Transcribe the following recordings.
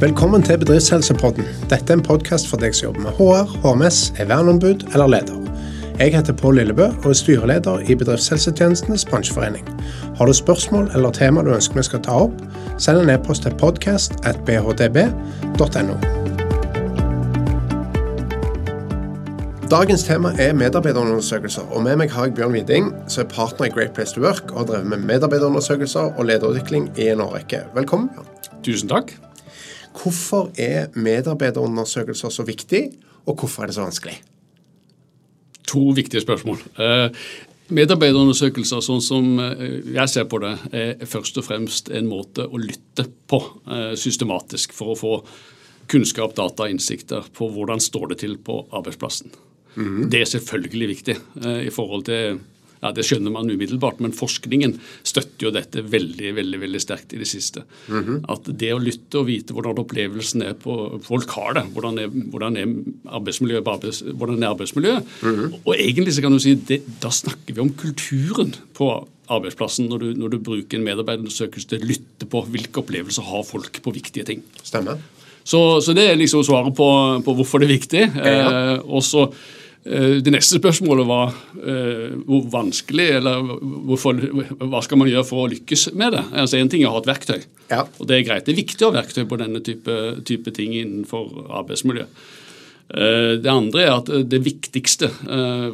Velkommen til Bedriftshelsepodden. Dette er en podkast for deg som jobber med HR, HMS, er verneombud eller leder. Jeg heter Pål Lillebø og er styreleder i Bedriftshelsetjenestenes bransjeforening. Har du spørsmål eller tema du ønsker vi skal ta opp, send en e-post til podcast.bhdb.no. Dagens tema er medarbeiderundersøkelser, og med meg har jeg Bjørn Widing, som er partner i Great Place to Work og har drevet med medarbeiderundersøkelser og lederutvikling i en årrekke. Velkommen. Tusen takk. Hvorfor er medarbeiderundersøkelser så viktig, og hvorfor er det så vanskelig? To viktige spørsmål. Eh, medarbeiderundersøkelser, sånn som eh, jeg ser på det, er først og fremst en måte å lytte på eh, systematisk for å få kunnskap, data, innsikter på hvordan står det til på arbeidsplassen. Mm. Det er selvfølgelig viktig i forhold til ja, Det skjønner man umiddelbart, men forskningen støtter jo dette veldig veldig, veldig sterkt i det siste. Mm -hmm. At det å lytte og vite hvordan opplevelsen er på folk har det, hvordan er, hvordan er arbeidsmiljøet arbeids, hvordan er arbeidsmiljøet, mm -hmm. Og egentlig så kan du si det, da snakker vi om kulturen på arbeidsplassen når du, når du bruker en medarbeiderundersøkelse til å lytte på hvilke opplevelser har folk på viktige ting. Stemmer. Så, så det er liksom svaret på, på hvorfor det er viktig. Ja, ja. Eh, og så det neste spørsmålet var uh, hvor vanskelig, eller hvorfor, hva skal man gjøre for å lykkes med det? Altså En ting er å ha et verktøy, ja. og det er greit. Det er viktig å ha verktøy på denne type, type ting innenfor arbeidsmiljø. Uh, det andre er at det viktigste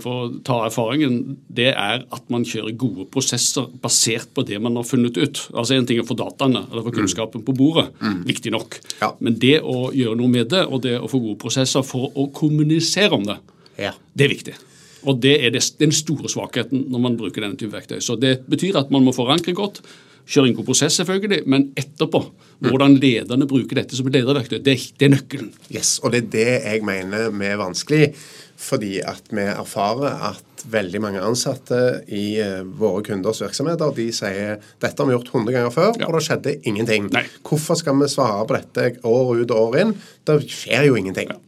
for å ta erfaringen, det er at man kjører gode prosesser basert på det man har funnet ut. Altså En ting er å få dataene eller få mm. kunnskapen på bordet, mm. viktig nok. Ja. Men det å gjøre noe med det, og det å få gode prosesser for å kommunisere om det, ja. Det er viktig. Og det er den store svakheten når man bruker denne type verktøy. Så det betyr at man må forankre godt. Kjøre en god prosess, selvfølgelig, men etterpå, hvordan lederne bruker dette som et lederverktøy, det, det, er nøkkelen. Yes, Og det er det jeg mener er vanskelig, fordi at vi erfarer at veldig mange ansatte i uh, våre kunders virksomheter de sier dette har vi gjort 100 ganger før, ja. og det skjedde ingenting. Nei. Hvorfor skal vi svare på dette år ut og år inn? Det skjer jo ingenting. Ja.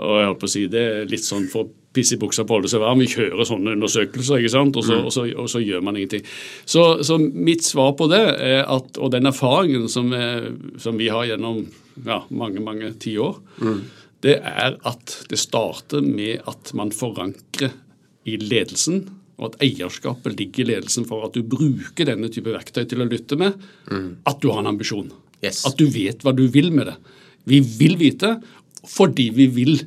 Og jeg holdt på å si, Det er litt sånn for piss i buksa på alle seg varm. Vi kjører sånne undersøkelser, ikke sant? Og så, mm. og så, og så gjør man ingenting. Så, så, mitt svar på det, er at, og den erfaringen som, er, som vi har gjennom ja, mange mange tiår, mm. det er at det starter med at man forankrer i ledelsen, og at eierskapet ligger i ledelsen for at du bruker denne type verktøy til å lytte med, mm. at du har en ambisjon. Yes. At du vet hva du vil med det. Vi vil vite, fordi vi vil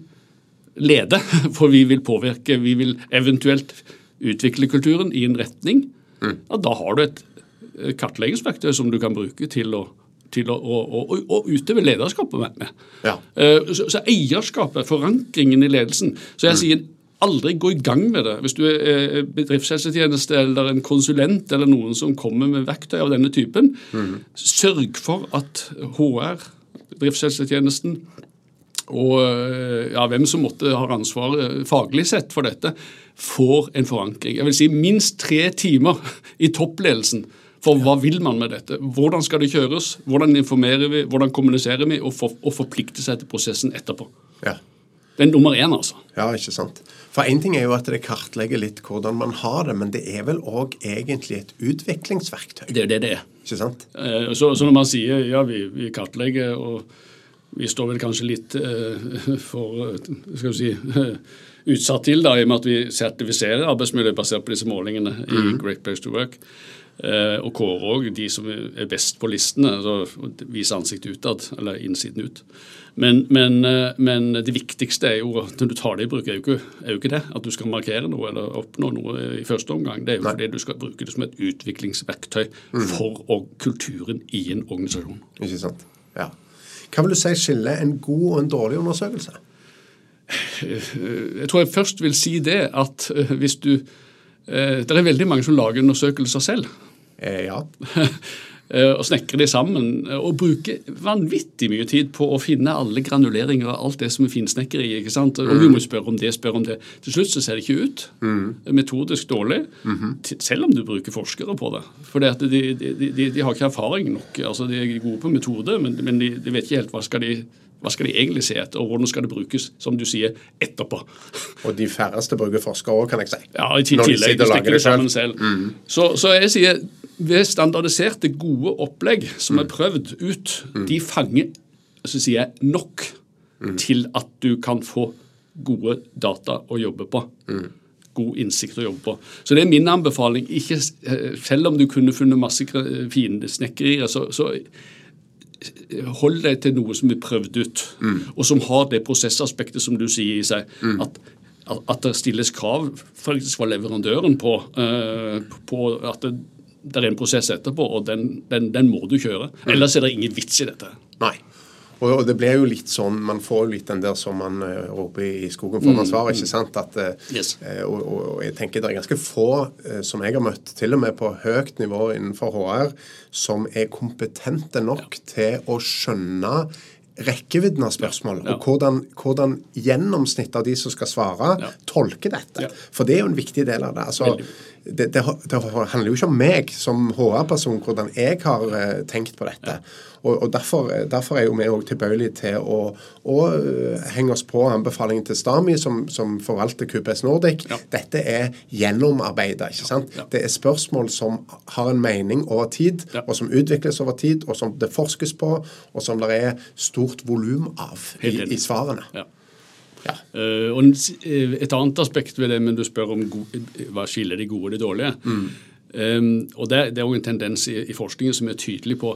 lede. For vi vil påvirke, vi vil eventuelt utvikle kulturen i en retning. Mm. Ja, da har du et kartleggingsverktøy som du kan bruke til å, til å, å, å, utøve lederskapet med. Ja. Eh, så, så, eierskapet, forankringen i ledelsen. Så jeg mm. sier aldri gå i gang med det. Hvis du er bedriftshelsetjeneste eller en konsulent eller noen som kommer med verktøy av denne typen, mm. sørg for at HR, bedriftshelsetjenesten, og eh, ja, hvem som måtte ha ansvaret faglig sett for dette, får en forankring. Jeg vil si minst tre timer i toppledelsen. For hva vil man med dette? Hvordan skal det kjøres? Hvordan informerer vi? Hvordan kommuniserer vi? Og, for, og forplikte seg til prosessen etterpå. Ja. Er nummer én, altså. Ja, ikke sant. For én ting er jo at det kartlegger litt hvordan man har det, men det er vel òg egentlig et utviklingsverktøy? Det er det det er. Ikke sant? Eh, så, så når man sier ja, vi, vi kartlegger og vi står vel kanskje litt uh, for skal vi si, uh, utsatt til, da, i og med at vi sertifiserer arbeidsmiljø basert på disse målingene i mhm. Great Place to Work. Uh, og kårer òg de som er best på listene, altså viser ansiktet utad, eller innsiden ut. Men, men, men, det viktigste er jo, når du tar det i bruk, er jo, ikke, er jo, ikke, det at du skal markere noe eller oppnå noe i første omgang. Det er jo Nei. fordi du skal bruke det som et utviklingsverktøy mm. for kulturen i en organisasjon. Ikke sant. Ja. Hva vil du si skiller en god og en dårlig undersøkelse? Jeg tror jeg først vil si det at eh, hvis du eh, Det er veldig mange som lager undersøkelser selv. Eh, ja. Eh, og snekre de sammen. Og bruke vanvittig mye tid på å finne alle granuleringer og alt det som er finsnekkeri. ikke sant? Og vi må spørre om det, spørre om det. Til slutt så ser det ikke ut. Mm. Metodisk dårlig. Mm -hmm. Selv om du bruker forskere på det. For de, de, de, de, har ikke erfaring nok. altså De er gode på metode, men, men de, vet ikke helt hva skal de Hva skal de egentlig se etter, og hvordan skal det brukes, som du sier, etterpå? Og de færreste bruker forskere òg, kan jeg si. Ja, i tillegg. De stikker det sammen selv. Mm. Så, så, jeg sier ved standardiserte, gode opplegg som er prøvd ut, mm. de fanger så sier jeg, nok mm. til at du kan få gode data å jobbe på. Mm. God innsikt å jobbe på. Så det er min anbefaling. Ikke, eh, selv om du kunne funnet masse fine snekkerier, så, så hold deg til noe som er prøvd ut, mm. og som har det prosessaspektet som du sier i seg. Mm. At, at, det stilles krav faktisk fra leverandøren på, uh, på at det, det, er en prosess etterpå, og den, den, den må du kjøre. Mm. Ellers er det ingen vits i dette. Nei. Og, det blir jo litt sånn, Man får jo litt den der som man uh, roper i skogen for man svarer, ikke sant? At, uh, yes. og, og, og, jeg tenker Det er ganske få som jeg har møtt, til og med på høyt nivå innenfor HR, som er kompetente nok ja. til å skjønne rekkevidden av spørsmål, ja. og hvordan, hvordan, gjennomsnittet av de som skal svare, ja. tolker dette. For det er jo en viktig del av det. altså det, det, det, handler jo ikke om meg som HR-person, hvordan jeg har uh, tenkt på dette. Og, og derfor, derfor, er jo vi òg tilbøyelige til å, å uh, henge oss på anbefalingen til Stami, som, som forvalter QPS Nordic. Ja. Dette er gjennomarbeida. ikke sant? Ja. Det er spørsmål som har en mening over tid, ja. og som utvikles over tid, og som det forskes på, og som det er stort volum av i, i svarene. Ja. Ja. Uh, og eh, Et annet aspekt ved det, men du spør om hva skiller de gode og de dårlige. Mm. Um, og Det, det er òg en tendens i, i, forskningen som er tydelig på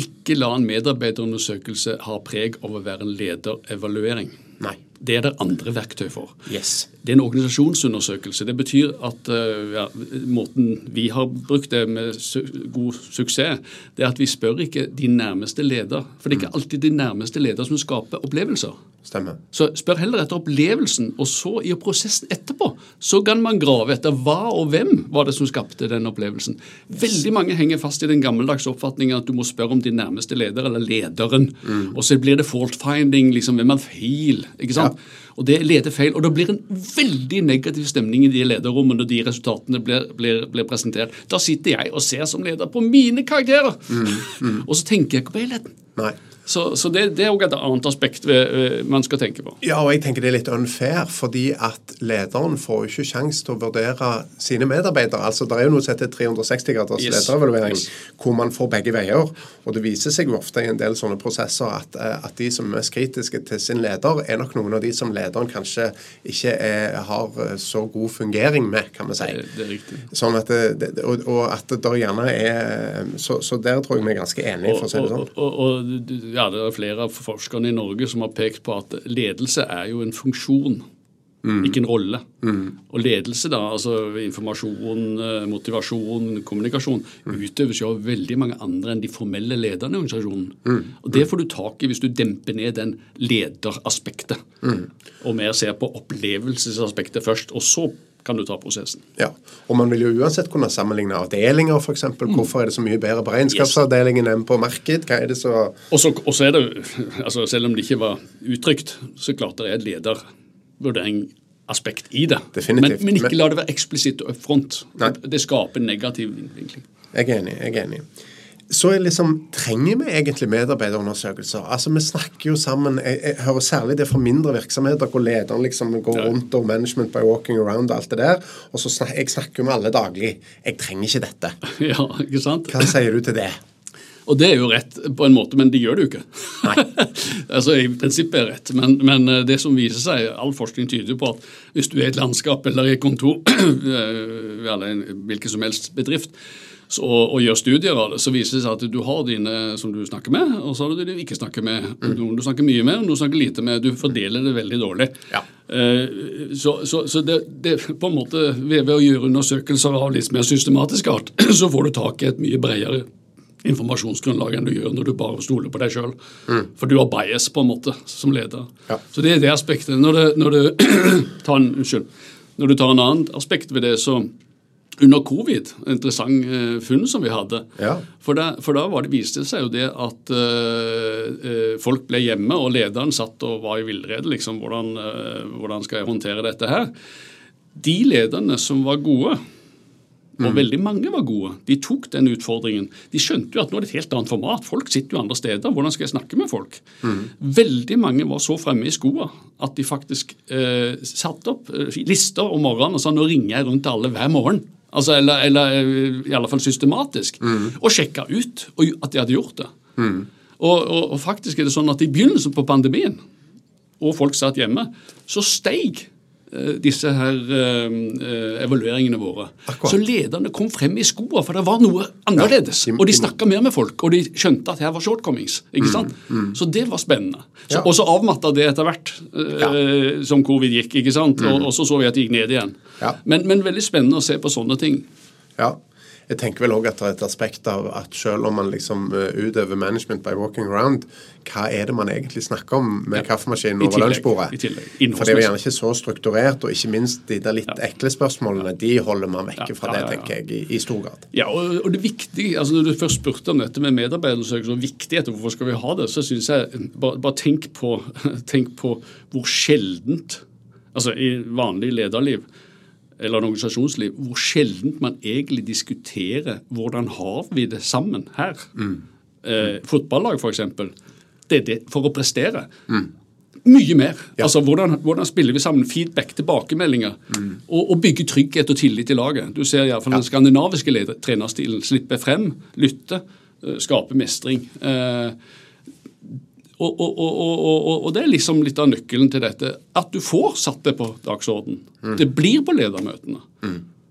ikke la en medarbeiderundersøkelse ha preg av å være en lederevaluering. Nei. Det er det andre verktøy for. Yes. Det er en organisasjonsundersøkelse. Det betyr at uh, ja, måten vi har brukt det med su god suksess, det er at vi spør ikke de nærmeste leder. For det er ikke mm. alltid de nærmeste leder som skaper opplevelser. Stemmer. Så spør heller etter opplevelsen, og så i prosessen etterpå så kan man grave etter hva og hvem var det som skapte den opplevelsen. Veldig mange henger fast i den gammeldagse oppfatningen at du må spørre om din nærmeste leder eller lederen. Mm. Og så blir det fault finding, liksom hvem er feil? ikke sant? Ja. Og det leder feil. Og det blir en veldig negativ stemning i de lederrommene når de resultatene blir, blir, blir, presentert. Da sitter jeg og ser som leder på mine karakterer, mm. Mm. og så tenker jeg ikke på helheten. Nei. Så, så det, det, er òg et annet aspekt man skal tenke på. Ja, og jeg tenker det er litt unfair, fordi at lederen får jo ikke sjanse til å vurdere sine medarbeidere. Altså, Det er jo noe som heter 360 graders yes. lederevaluering, hvor man får begge veier. Og det viser seg jo ofte i en del sånne prosesser at, eh, at, de som er mest kritiske til sin leder, er nok noen av de som lederen kanskje ikke er, har eh, så god fungering med, kan vi si. Det, det er riktig. Sånn at det, og, og, at det gjerne er så, så, der tror jeg vi er ganske enige, for å si det sånn. Og, og, og ja, det er flere av forskerne i Norge som har pekt på at ledelse er jo en funksjon. Mm. Ikke en rolle. Mm. Og ledelse, da, altså informasjon, eh, motivasjon, kommunikasjon, mm. utøves jo av veldig mange andre enn de formelle lederne i organisasjonen. Mm. Og Det får du tak i hvis du demper ned den lederaspektet, mm. og mer ser på opplevelsesaspektet først. Og så kan du ta prosessen. Ja, og Man vil jo uansett kunne sammenligne avdelinger, f.eks. Mm. Hvorfor er det så mye bedre på regnskapsavdelingen yes. enn på marked? Hva er det så Og så er det, altså Selv om det ikke var uttrykt, så klart det er et ledervurdering aspekt i det. Definitivt. Men, men ikke la det være eksplisitt up front. Det skaper negativ innvinkling. Jeg er enig. jeg er enig så liksom, trenger vi egentlig medarbeiderundersøkelser. Altså, Vi snakker jo sammen Jeg, jeg hører særlig det fra mindre virksomheter, hvor lederen liksom går rundt og management by walking around og alt det der. Og så snakker Jeg snakker med alle daglig. Jeg trenger ikke dette. Ja, ikke sant? Hva sier du til det? Og det er jo rett på en måte, men de gjør det jo ikke. Nei. altså I prinsippet er det rett, men, men, eh, det som viser seg, all forskning tyder på at hvis du er i et landskap eller i et kontor, eller en hvilken som helst bedrift, så, og, og, gjør studier av det, så viser det seg at du har dine som du snakker med, og så har du de du ikke snakker med. Mm. Noen du snakker mye med, og noen du snakker lite med. Du fordeler det veldig dårlig. Ja. Uh, så, så, så det, det, på en måte, ved, ved, å gjøre undersøkelser av litt mer systematisk art, så får du tak i et mye bredere informasjonsgrunnlag enn du gjør når du bare stoler på deg sjøl. Mm. For du har bias på en måte som leder. Ja. Så det er det aspektet. Når, det, når, du tar en, unnskyld, når du tar en annen aspekt ved det, så under covid, en interessant uh, funn som vi hadde. Ja. For, da, for da det, viste det seg jo det at uh, folk ble hjemme, og lederen satt og var i villrede. Liksom, hvordan, uh, hvordan, skal jeg håndtere dette her? De lederne som var gode, og veldig mange var gode. De tok den utfordringen. De skjønte jo at nå er det et helt annet format. Folk sitter jo andre steder. Hvordan skal jeg snakke med folk? Veldig mange var så fremme i skoa at de faktisk eh, satte opp eh, lister om morgenen og sa nå ringer jeg rundt til alle hver morgen. Altså, eller, eller i alle fall systematisk. Og sjekka ut og, at de hadde gjort det. Og, og, og faktisk er det sånn at i begynnelsen på pandemien, og folk satt hjemme, så steig disse her eh, eh, evalueringene våre. Akkurat. Så lederne kom frem i skoa, for det var noe annerledes. Ja, de- og de snakka mer med folk, og de skjønte at her var shortcomings. ikke sant? Så det var spennende. Så, Ja. Og så avmatta det etter hvert eh, som covid gikk, ikke sant? Og, og så så vi at det gikk ned igjen. Ja. Men, men veldig spennende å se på sånne ting. Ja. Jeg tenker vel også at det er et aspekt av at selv om man liksom eh, utøver management by walking around, hva er det man egentlig snakker om med Ja. kaffemaskinen over lunsjbordet? For det er jo gjerne ikke så strukturert, og ikke minst de der litt ekle spørsmålene, de holder man vekke Ja, fra ja, det, ja, ja. tenker jeg, i, i stor grad. Ja, og, og det viktige, altså Når du først spurte om dette med medarbeiderundersøkelser og viktighet, og hvorfor skal vi ha det, så syns jeg bare, bare tenk, på, tenk på hvor sjeldent, altså i vanlig lederliv eller en organisasjonsliv, hvor sjeldent man egentlig diskuterer hvordan har vi det sammen her. Eh, fotballag, f.eks. Det er det for å prestere. Mye mer. Altså, hvordan, hvordan spiller vi sammen? Feedback, tilbakemeldinger. Og, og bygge trygghet og tillit i laget. Du ser iallfall den skandinaviske leder- trenerstilen. Slippe frem, lytte, eh, skape mestring. Eh, og, og, og, og, det er liksom litt av nøkkelen til dette. At du får satt det på dagsorden. Det blir på ledermøtene.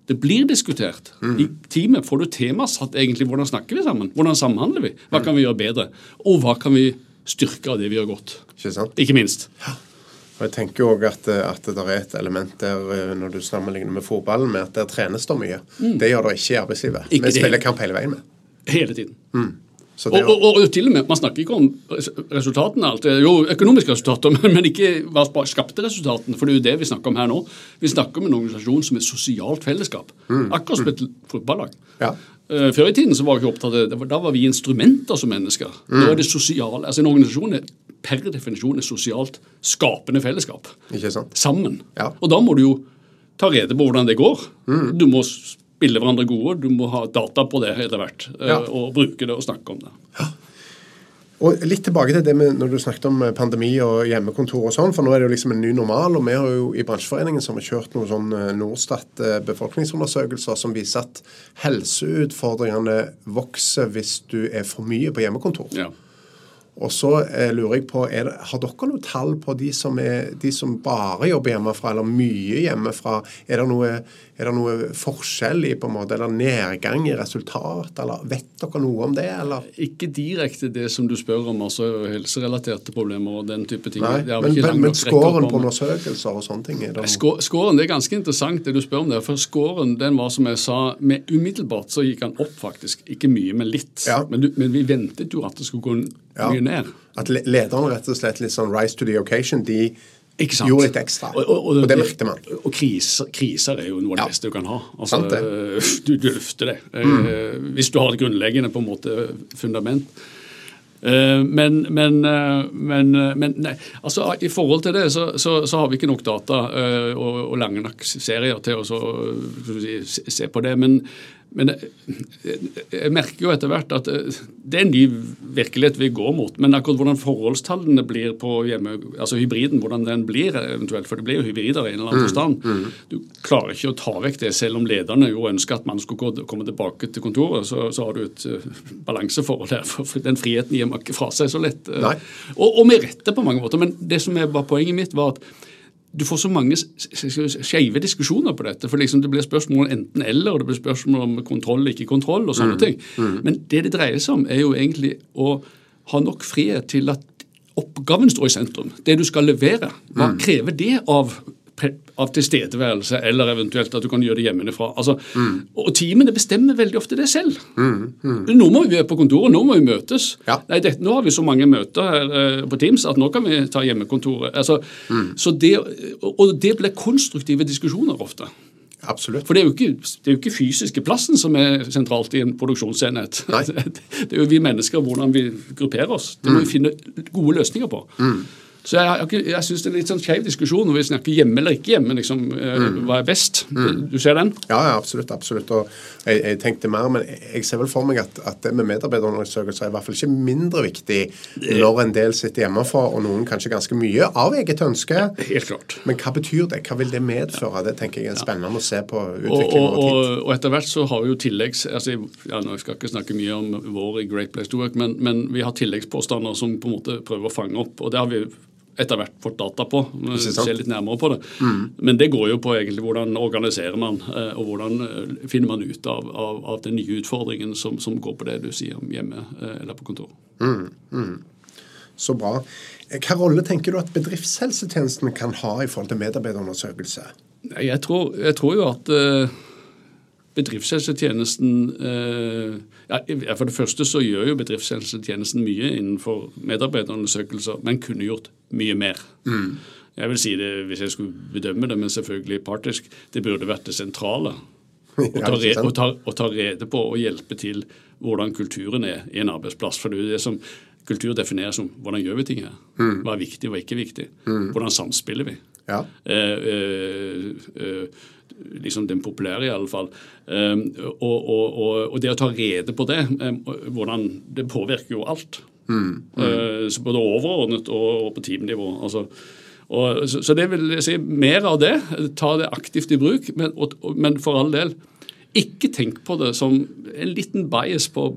Det blir diskutert. I teamet får du temasatt egentlig hvordan snakker vi sammen. Hvordan samhandler vi? Hva kan vi gjøre bedre? Og hva kan vi styrke av det vi gjør godt? Ikke sant? Ikke minst. Ja. Og jeg tenker også at, at det er et element der eh, når du sammenligner med fotballen, med at der trenes det mye. Det gjør det ikke i arbeidslivet. Mm. Ikke Vi spiller kamp hele veien med. Hele tiden. Så Og, og, og, til og med, Man snakker ikke om resultatene. alt. Jo, økonomiske resultater, men, men ikke hva skapte resultatene. For det er jo det vi snakker om her nå. Vi snakker om en organisasjon som er sosialt fellesskap. Akkurat som et fotballag. Ja. Eh, Før i tiden så var vi ikke opptatt av det. Da var vi instrumenter som mennesker. Nå er det sosiale, altså En organisasjon er per definisjon et sosialt skapende fellesskap. ikke sant? Sammen. Ja. Og da må du jo ta rede på hvordan det går. Du må spille hverandre gode, du må ha data på det etter hvert. eh, Ja. Og bruke det og snakke om det. Ja. Og litt tilbake til det med når du snakket om eh, pandemi og hjemmekontor og sånn, for nå er det jo liksom en ny normal, og vi har jo i bransjeforeningen som har kjørt noen sånn eh, Norstat befolkningsundersøkelser som viser at helseutfordringene vokser hvis du er for mye på hjemmekontor. Ja. Og så eh, lurer jeg på, er det, Har dere noe tall på de som, er, de som bare jobber hjemmefra, eller mye hjemmefra? Er det noe, er det noe forskjell i på en måte, eller nedgang i resultat? eller Vet dere noe om det? eller? Ikke direkte det som du spør om, altså helserelaterte problemer og den type ting. Nei, men, men, men scoren på undersøkelser og sånne ting er det? Skå- Scoren, Det er ganske interessant det du spør om der. For scoren den var som jeg sa, med umiddelbart så gikk han opp faktisk. Ikke mye, men litt. Ja. Men, du, men vi ventet jo at det skulle gå n- Ja. mye ned. At lederne rett og slett litt sånn rise to the occasion, de gjorde litt ekstra. Og, det merkte man. Og kriser, kriser er jo noe av det Ja. beste du kan ha. Altså, Sant det. Du, du løfter det. Mm. Hvis du har et grunnleggende på en måte fundament. Eh, Men, men, eh, men, eh, men nei, altså i forhold til det så, så, så har vi ikke nok data eh, og, og lange nok serier til å så, se på det. Men, men jeg, merker jo etter hvert at eh, det er en ny virkelighet vi går mot. Men akkurat hvordan forholdstallene blir på hjemme, altså hybriden, hvordan den blir eventuelt, for det blir jo hybrider i en eller annen forstand. Du klarer ikke å ta vekk det, selv om lederne jo ønsker at man skulle gå, komme tilbake til kontoret. Så, så har du et eh, balanseforhold. For, for den friheten gir man ikke fra seg så lett. eh. Og, og med rette på mange måter. Men det som er bare poenget mitt, var at du får så mange skeive diskusjoner på dette. for liksom Det blir spørsmål om enten-eller, og det blir spørsmål om kontroll ikke kontroll, og sånne ting. Men det det dreier seg om, er jo egentlig å ha nok frihet til at oppgaven står i sentrum. Det du skal levere. Hva krever det av av tilstedeværelse, eller eventuelt at du kan gjøre det hjemmefra. Altså, Og teamene bestemmer veldig ofte det selv. Nå må vi være på kontoret, nå må vi møtes. Ja. Nei, det, Nå har vi så mange møter eh, på Teams at nå kan vi ta hjemmekontoret. Altså, så det, og det blir konstruktive diskusjoner ofte. Absolutt. For det er, jo ikke, det er jo ikke fysiske plassen som er sentralt i en produksjonsenhet. Nei. Det er jo vi mennesker, hvordan vi grupperer oss. Det må vi finne gode løsninger på. Så jeg, jeg, jeg syns det er litt sånn skeiv diskusjon når vi snakker hjemme eller ikke hjemme. liksom, mm. Hva er best? Mm. Du ser den? Ja, ja absolutt. absolutt. Og jeg, jeg, tenkte mer, men jeg ser vel for meg at, at det med medarbeiderundersøkelser er i hvert fall ikke mindre viktig når en del sitter hjemmefra, og noen kanskje ganske mye av eget ønske. Helt klart. Men hva betyr det? Hva vil det medføre? Det tenker jeg er spennende å se på utviklingen over tid. Og, og, etter hvert så har vi jo tilleggs... altså ja, nå skal ikke snakke mye om vår i Great Place to Work, men, men vi har tilleggspåstander som på en måte prøver å fange opp. og det har vi etter hvert fått data på. Se litt nærmere på det. Mm. Men det går jo på egentlig hvordan organiserer man, eh, og hvordan eh, finner man ut av, av, av den nye utfordringen som, som, går på det du sier om hjemme eh, eller på kontor. Mm. Mm. Så bra. Hva rolle tenker du at bedriftshelsetjenesten kan ha i forhold til medarbeiderundersøkelse? Jeg tror, jeg tror jo at bedriftshelsetjenesten eh, ja, For det første så gjør jo bedriftshelsetjenesten mye innenfor medarbeiderundersøkelser, men kunne gjort mye mer. Mm. Jeg vil si det, Hvis jeg skulle bedømme det, men selvfølgelig partisk, det burde vært det sentrale. Å ta, ta, ta, rede på og hjelpe til hvordan kulturen er i en arbeidsplass. For det er det som kultur defineres som hvordan gjør vi ting her. Mm. Hva er viktig, hva er ikke viktig. Mm. Hvordan samspiller vi. Ja. Eh, eh, eh, liksom den populære, i alle fall. Um, og, og, og, og, det å ta rede på det, um, hvordan det påvirker jo alt. Mm, mm. Uh, både overordnet og, på teamnivå. Altså, så, så, det vil jeg si mer av det. Ta det aktivt i bruk. Men, men for all del, ikke tenk på det som en liten bias på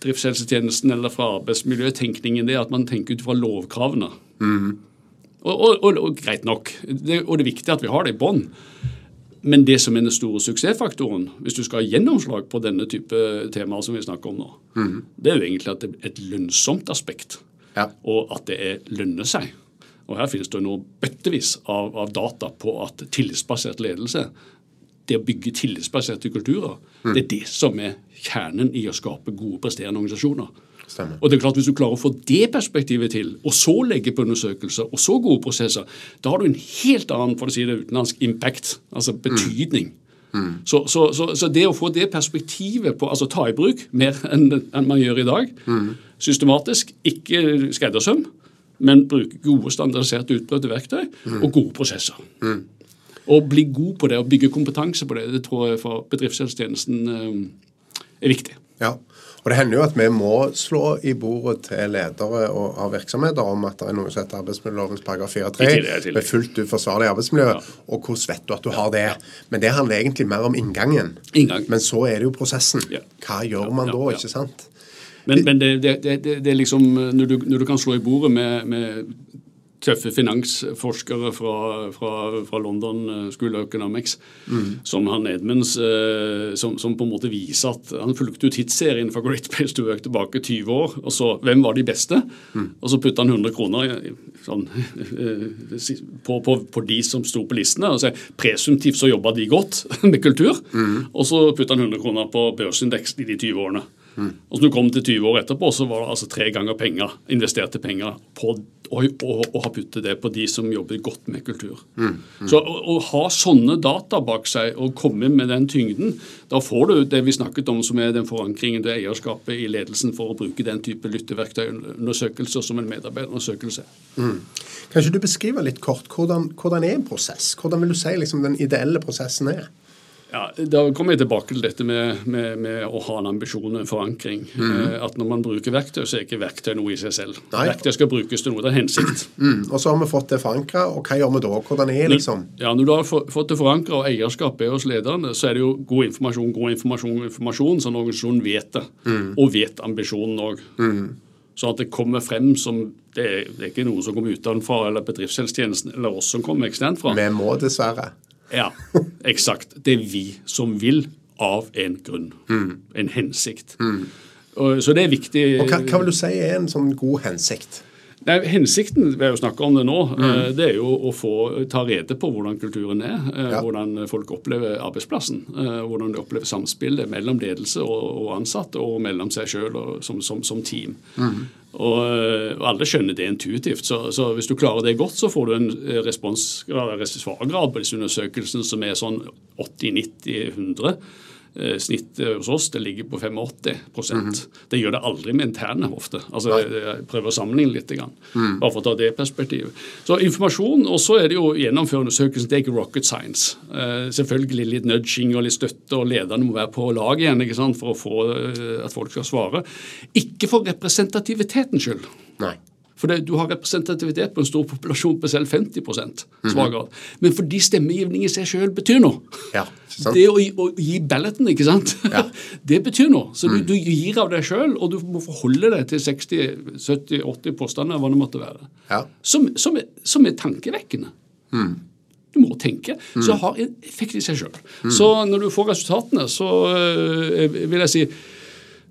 driftshelsetjenesten eller fra arbeidsmiljøtenkningen. Det at man tenker ut fra lovkravene. Mm. Og, greit nok. Det, og det er viktig at vi har det i bånn. Men det som er den store suksessfaktoren, hvis du skal ha gjennomslag på denne type temaer som vi snakker om nå, mm. det er jo egentlig at det er et lønnsomt aspekt. Ja. Og at det er lønner seg. Og Her finnes det nå bøttevis av, av, data på at tillitsbasert ledelse, det å bygge tillitsbaserte kulturer, mm. det er det som er kjernen i å skape gode, presterende organisasjoner. Stemmer. Og det er klart Hvis du klarer å få det perspektivet til, og så legge på undersøkelser, og så gode prosesser, da har du en helt annen for å si det utenlandsk, impact, altså betydning. Mm. Mm. Så, så, så, så, det å få det perspektivet på, altså ta i bruk mer enn, enn man gjør i dag, mm. systematisk, ikke skreddersøm, men bruke gode, standardiserte, utprøvde verktøy mm. og gode prosesser. Mm. Og bli god på det og bygge kompetanse på det, det tror jeg for bedriftshelsetjenesten eh, er viktig. Ja, og Det hender jo at vi må slå i bordet til ledere av virksomheter om at det er noe som heter arbeidsmiljølovens paragraf 4-3 med fullt uforsvarlig arbeidsmiljø. Ja. Og hvordan vet du at du har det? Men det handler egentlig mer om inngangen. Inngang. Men så er det jo prosessen. Hva gjør man da, ikke sant? Men, men det, det, det, det, er liksom når du, når du, kan slå i bordet med, med tøffe finansforskere fra, fra, fra, London eh, School of Economics, mm. som han Edmunds, eh, som, som, på en måte viser at han fulgte ut hitserien fra Great Place to Work tilbake 20 år. og så Hvem var de beste? Mm. Og så putta han 100 kroner sånn, på, på, på, de som sto på listene. og så Presumptivt så jobba de godt med kultur. Mm. Og så putta han 100 kroner på børsindeks i de 20 årene. Mm. Og så når du kom til 20 år etterpå, så var det altså tre ganger penger, investerte penger på å, og, og har puttet det på de som jobber godt med kultur. Mm. Mm. Så å, å, ha sånne data bak seg og komme med den tyngden, da får du det vi snakket om som er den forankringen til eierskapet i ledelsen for å bruke den type lytteverktøyundersøkelser som en medarbeiderundersøkelse. Mm. Kanskje du beskriver litt kort hvordan, hvordan er en prosess? Hvordan vil du si liksom, den ideelle prosessen er? Ja, Da kommer jeg tilbake til dette med, med, med å ha en ambisjon og en forankring. Mm. At Når man bruker verktøy, så er ikke verktøy noe i seg selv. Nei. Verktøy skal brukes til noe. Det er hensikt. Mm. Og så har vi fått det forankra, og hva gjør vi da? Hvordan er liksom? Ja, Når du har fått det forankra, og eierskapet er hos lederne, så er det jo god informasjon, god informasjon, informasjon, sånn organisasjonen vet det. Mm. Og vet ambisjonen òg. Mm. Sånn at det kommer frem som det er, det er ikke noe som kommer utenfra, eller bedriftshelsetjenesten eller oss som kommer eksternt fra. Vi må dessverre. Ja, eksakt. Det er vi som vil av en grunn. Mm. En hensikt. Mm. Og, så det er viktig. Og hva, hva, vil du si er en sånn god hensikt? Nei, Hensikten ved å snakke om det nå, mm. Eh, det er jo å få ta rede på hvordan kulturen er. Eh, ja. Hvordan folk opplever arbeidsplassen. Eh, hvordan de opplever samspillet mellom ledelse og, og ansatte, og mellom seg sjøl som, som, som, team. Mm. Og, og, alle skjønner det intuitivt. Så, så, hvis du klarer det godt, så får du en responsgrad, svargrad på disse undersøkelsene som er sånn 80-90-100. Eh, snittet hos oss det ligger på 85 mm Det gjør det aldri med interne ofte. Altså, Jeg prøver å sammenligne litt, grann, mm. bare for å ta det perspektivet. Så informasjon, og så er det jo gjennomføre undersøkelsen. Det er ikke rocket science. Eh, selvfølgelig litt nudging og litt støtte, og lederne må være på lag igjen ikke sant, for å få eh, at folk skal svare. Ikke for representativitetens skyld. Nei. For det, du har representativitet på en stor populasjon på selv 50 svakere. Mm -hmm. Men fordi stemmegivning i seg selv betyr noe. Ja, det å, å, gi balloten, ikke sant, ja. det betyr noe. Så du, mm. du gir av deg sjøl, og du må forholde deg til 60-70-80 påstander, hva det måtte være. Ja. Som, som, er, som, er, tankevekkende. Mm. Du må tenke. Mm. Så har en effekt i seg sjøl. Mm. Så når du får resultatene, så øh, vil jeg si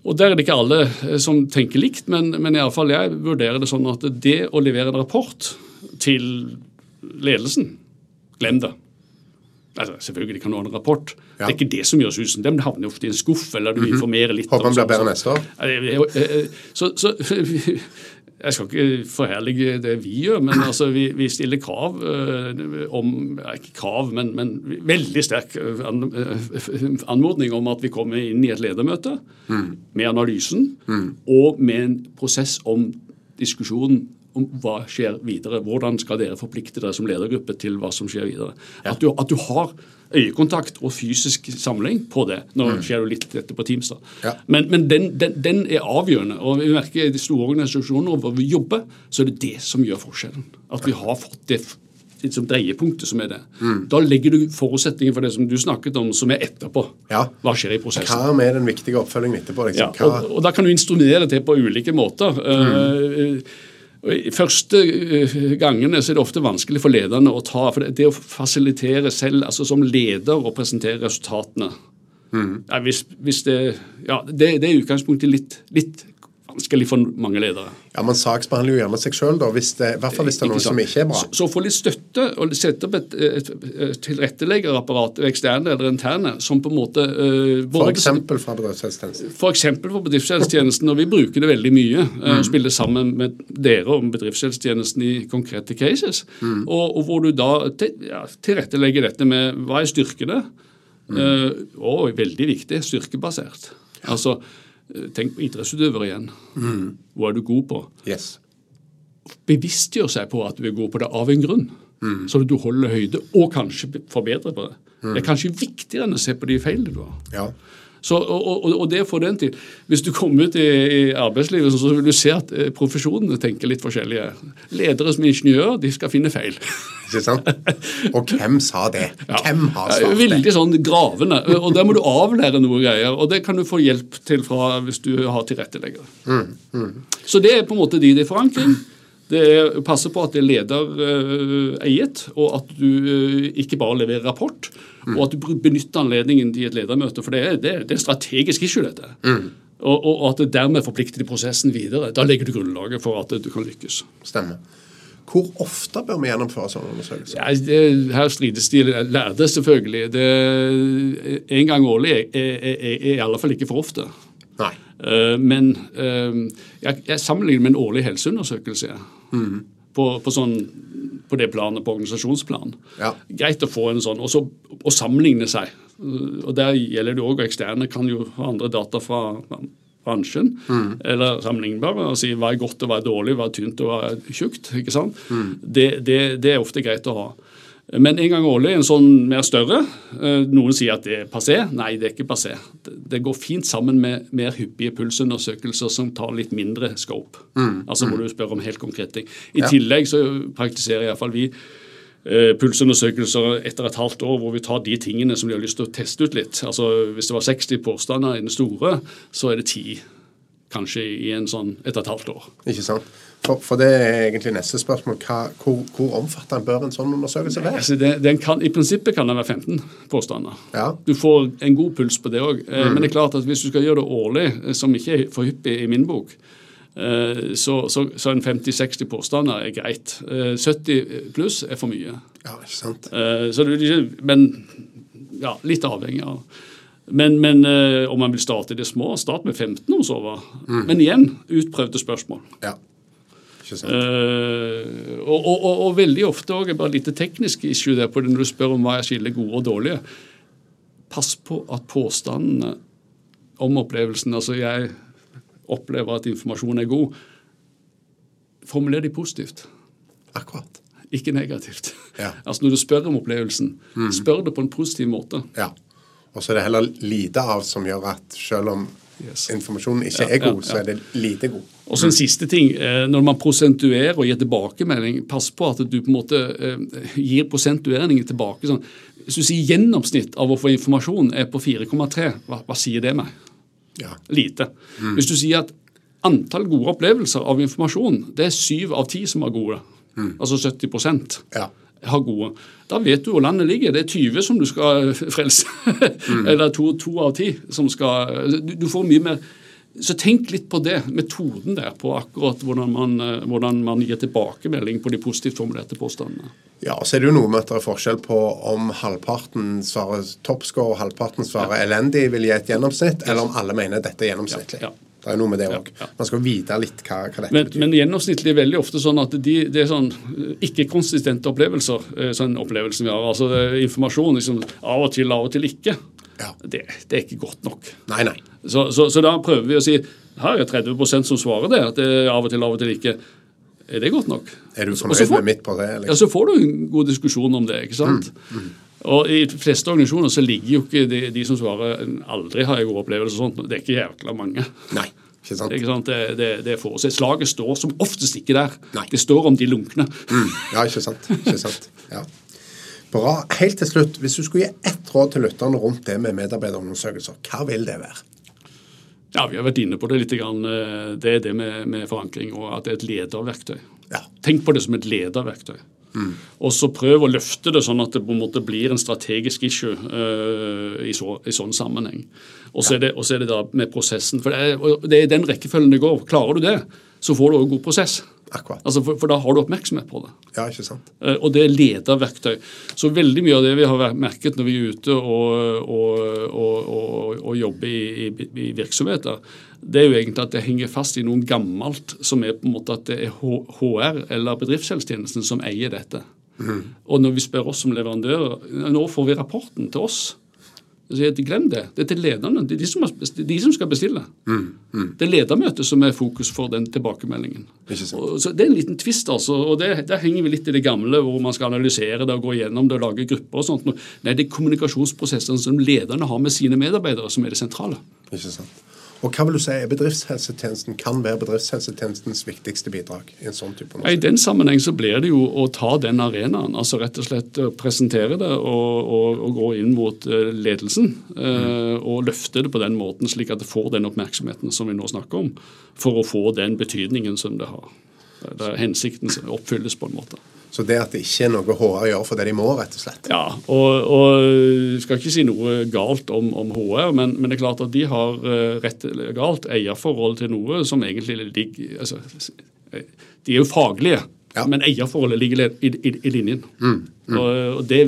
og Der er det ikke alle eh, som tenker likt, men, men fall jeg vurderer det sånn at det å levere en rapport til ledelsen Glem det. Altså, selvfølgelig kan du ha en rapport. Det er ikke det som gjør susen. Den havner ofte i en skuff, eller du mhm. informerer litt. Håper den blir bedre neste år. Så, så Jeg skal ikke forherlige det vi gjør, men altså, vi, vi, stiller krav uh, om Ikke krav, men, men veldig sterk eh, an, anmodning om at vi kommer inn i et ledermøte mm. med analysen mm. og med en prosess om diskusjonen om hva skjer videre. Hvordan skal dere forplikte dere som ledergruppe til hva som skjer videre. Ja. At, du, at, du, har øyekontakt og fysisk samling på det. Nå mm. skjer jo litt dette på Teams, da. Ja. Men, men den, den, den, er avgjørende. og vi merker I de store organisasjonene hvor vi jobber, så er det det som gjør forskjellen. At vi har fått det liksom dreiepunktet som er det. Mm. Da legger du forutsetninger for det som du snakket om, som er etterpå. Ja. Hva skjer i prosessen? Hva med den viktige oppfølgingen etterpå? Liksom? Ja, og, og, Da kan du instruere det på ulike måter. Mm. Uh, første eh, gangene så er det ofte vanskelig for lederne å ta for Det å fasilitere selv, altså som leder og presentere resultatene mm. ja, hvis, hvis det, ja, det, det er utgangspunktet litt, litt vanskelig for mange ledere. Ja, Man saksbehandler jo gjerne seg sjøl, i hvert fall hvis det er noe som ikke er bra. Så, så få litt støtte og sette opp et, et, et tilretteleggerapparat, eksterne eller interne, som på en måte uh, F.eks. fra bedriftshelsetjenesten? F.eks. for bedriftshelsetjenesten, og vi bruker det veldig mye. Uh, mm. Spiller sammen med dere om bedriftshelsetjenesten i konkrete cases. Mm. Og, og, hvor du da til, ja, tilrettelegger dette med hva er styrkene, mm. uh, og veldig viktig, styrkebasert. Altså, Tenk på idrettsutøver igjen. Mm. Hva er du god på? Yes. Bevisstgjør seg på at du er god på det av en grunn, mm. så du holder høyde og kanskje forbedrer på det. Mm. Det er kanskje viktigere enn å se på de feilene du har. Ja. Så, og, og, og, det får den til. Hvis du kommer ut i, i, arbeidslivet, så vil du se at eh, profesjonene tenker litt forskjellige. Ledere som ingeniører, de skal finne feil. Ikke sant? Og hvem sa det? Hvem har svart det? Veldig sånn gravende. Og der må du avlære noe greier. Og det kan du få hjelp til fra hvis du har tilretteleggere. Mm, mm. Så det er på en måte din forankring. Det er å passe på at det er ledereiet, og at du uh, ikke bare leverer rapport. Mm. Og at du benytter anledningen til et ledermøte, for det er, det, det er strategisk issue, dette. Mm. Og, og, at det dermed forplikter de prosessen videre. Da legger du grunnlaget for at du kan lykkes. Stemmer. Hvor ofte bør vi gjennomføre sånne undersøkelser? Ja, det, her strides de lærde, selvfølgelig. Det, en gang årlig er, er, er, er i alle fall ikke for ofte. Nei. Uh, men uh, jeg, jeg, sammenligner med en årlig helseundersøkelse. Mm. På, på, sånn, på, det planet, på organisasjonsplan. Ja. Greit å få en sånn, og så å sammenligne seg. Og Der gjelder det òg, eksterne kan jo ha andre data fra bransjen, mm. eller sammenlignbare, og si hva er godt og hva er dårlig, hva er tynt og hva er tjukt. ikke sant? Mm. Det, det, det, er ofte greit å ha. Men en gang årlig, en sånn mer større. Eh, noen sier at det er passé. Nei, det er ikke passé. Det går fint sammen med mer hyppige pulsundersøkelser som tar litt mindre scope. Mm. Altså hvor du spør om helt konkrete ting. I ja. tillegg så praktiserer iallfall vi eh, pulsundersøkelser etter et halvt år hvor vi tar de tingene som de har lyst til å teste ut litt. Altså Hvis det var 60 påstander i den store, så er det 10 kanskje i en sånn etter et halvt år. Ikke sant. For, for, det er egentlig neste spørsmål. Hva, hvor, hvor omfattende bør en sånn undersøkelse være? Altså det, kan, I prinsippet kan det være 15 påstander. Ja. Du får en god puls på det òg. Eh, mm. Men det er klart at hvis du skal gjøre det årlig, eh, som ikke er for hyppig i min bok, eh, så, så, så en 50-60 påstander er greit. 70 pluss er for mye. Ja, ikke sant. Så det, men ja, litt avhengig av men, men om man vil starte i det små, start med 15 år så Mm. Men igjen utprøvde spørsmål. Ja. Uh, og, og, og, og, veldig ofte òg bare lite teknisk issue der på det når du spør om hva er skiller gode og dårlige. pass på at påstandene om opplevelsen Altså, jeg opplever at informasjonen er god. Formuler de positivt. Akkurat. Ikke negativt. Ja. Altså Når du spør om opplevelsen, spør det på en positiv måte. Ja. Og så er det heller lite av som gjør at selv om Yes. informasjonen ikke Ja, er god, ja, så er det lite god. Og så en siste ting. eh, Når man prosentuerer og gir tilbakemelding, pass på at du på en måte eh, gir prosentueringen tilbake. sånn. Hvis du sier gjennomsnitt av å få informasjon er på 4,3, hva, hva sier det meg? Ja. Lite. Hvis du sier at antall gode opplevelser av informasjon, det er syv av ti som er gode, altså 70 Ja. Har gode, da vet du hvor landet ligger. Det er 20 som du skal frelse. Eller to, to av ti som skal du, du får mye mer så tenk litt på det, metoden der, på akkurat hvordan man, eh, hvordan man gir tilbakemelding på de positivt formulerte påstandene. Ja, så er det jo noe med at det er forskjell på om halvparten svarer toppscore og halvparten svarer elendig, vil gi et gjennomsnitt, eller om alle mener dette er gjennomsnittlig. Ja, ja. Det er jo noe med det Ja, òg. ja. Man skal vite litt hva, hva dette Men, betyr. men gjennomsnittlig er veldig ofte sånn at de, det er sånn eh, ikke-konsistente opplevelser. eh, sånn opplevelse vi har. Altså er informasjon liksom, av og til, av og til ikke. Ja. Det, det er ikke godt nok. Nei, nei. Så, så, så da prøver vi å si her er 30 som svarer det, at det er av og til, av og til ikke. Er det godt nok? Er du fornøyd får- med midt på det? Ja, Liksom? Så får du en god diskusjon om det. ikke sant? Og I de fleste organisasjoner så ligger jo ikke de, de som svarer 'aldri har jeg gode opplevelser', og sånt, det er ikke jævla mange. Nei. Ikke sant? Ikke sant? Det, det, det er få. Så Slaget står som oftest ikke der. Nei. Det står om de lunkne. Mm. Ja, ikke sant. Ikke sant. Ja. Bra. Helt til slutt, hvis du skulle gi ett råd til lytterne rundt det med medarbeiderundersøkelser, hva vil det være? Ja, Vi har vært inne på det litt. grann. eh, Det er det med, med forankring, og at det er et lederverktøy. Ja. Tenk på det som et lederverktøy. Og så prøv å løfte det sånn at det på en måte blir en strategisk issue uh, i, så, i sånn sammenheng. Og så er, det- er det da med prosessen. For det er, det er den rekkefølgen det går. Klarer du det, så får du også god prosess. Akkurat. Altså for, for da har du oppmerksomhet på det. Ja, ikke sant? Uh, Og det er lederverktøy. Så veldig mye av det vi har merket når vi er ute og, og, og, og jobber i, i, i virksomheter, det er jo egentlig at det henger fast i noe gammelt som er på en måte at det er HR eller bedriftshelsetjenesten som eier dette. Og når vi spør oss som leverandører nå får vi rapporten til oss. Så jeg, Glem det. Det er til lederne. Det er de som, de som skal bestille. Det er ledermøtet som er fokus for den tilbakemeldingen. Ikke sant. Og, så Det er en liten tvist, altså. og det, Der henger vi litt i det gamle, hvor man skal analysere det og gå gjennom det og lage grupper og sånt. Nei, det er kommunikasjonsprosessene som lederne har med sine medarbeidere, som er det sentrale. Ikke sant? Og hva vil du si er bedriftshelsetjenesten kan være bedriftshelsetjenestens viktigste bidrag i en sånn type norsk? I den sammenheng så blir det jo å ta den arenaen, altså rett og slett presentere det og, og, og gå inn mot eh, ledelsen. Mm. Og løfte det på den måten, slik at det får den oppmerksomheten som vi nå snakker om, for å få den betydningen som det har. Der hensikten oppfylles på en måte. Så det at det ikke er noe HR gjør for det de må, rett og slett. Ja, og, og skal ikke si noe galt om, om HR, men, men det er klart at de har eh, rett eller galt eierforhold til noe som egentlig ligger altså, De er jo faglige, Ja. men eierforholdet ligger i, i, i linjen. Og, og det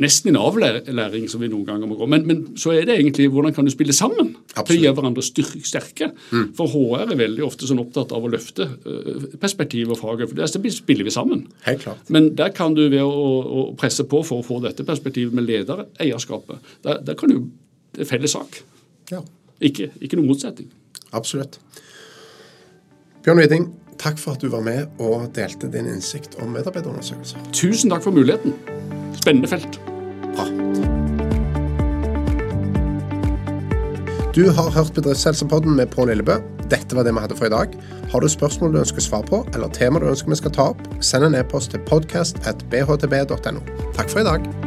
nesten en avlæring som vi noen ganger må gå. Men, men så er det egentlig hvordan kan du spille sammen til å Absolutt. gjøre hverandre styr- sterke. For HR er veldig ofte sånn opptatt av å løfte eh, perspektivet og faget. For det spiller vi sammen. Helt klart. Men der kan du ved å, å presse på for å få dette perspektivet med ledereierskapet, der, der kan du Det er felles sak. Ja, Ikke, ikke noen motsetning. absolutt. Bjørn Widing, takk for at du var med og delte din innsikt om medarbeiderundersøkelser. Tusen takk for muligheten. Spennende felt. Bra. Du har hørt Bedriftshelsepodden med Pål Lillebø. Dette var det vi hadde for i dag. Har du spørsmål du ønsker svar på, eller tema du ønsker vi skal ta opp, send en e-post til podcast at bhtb.no. Takk for i dag.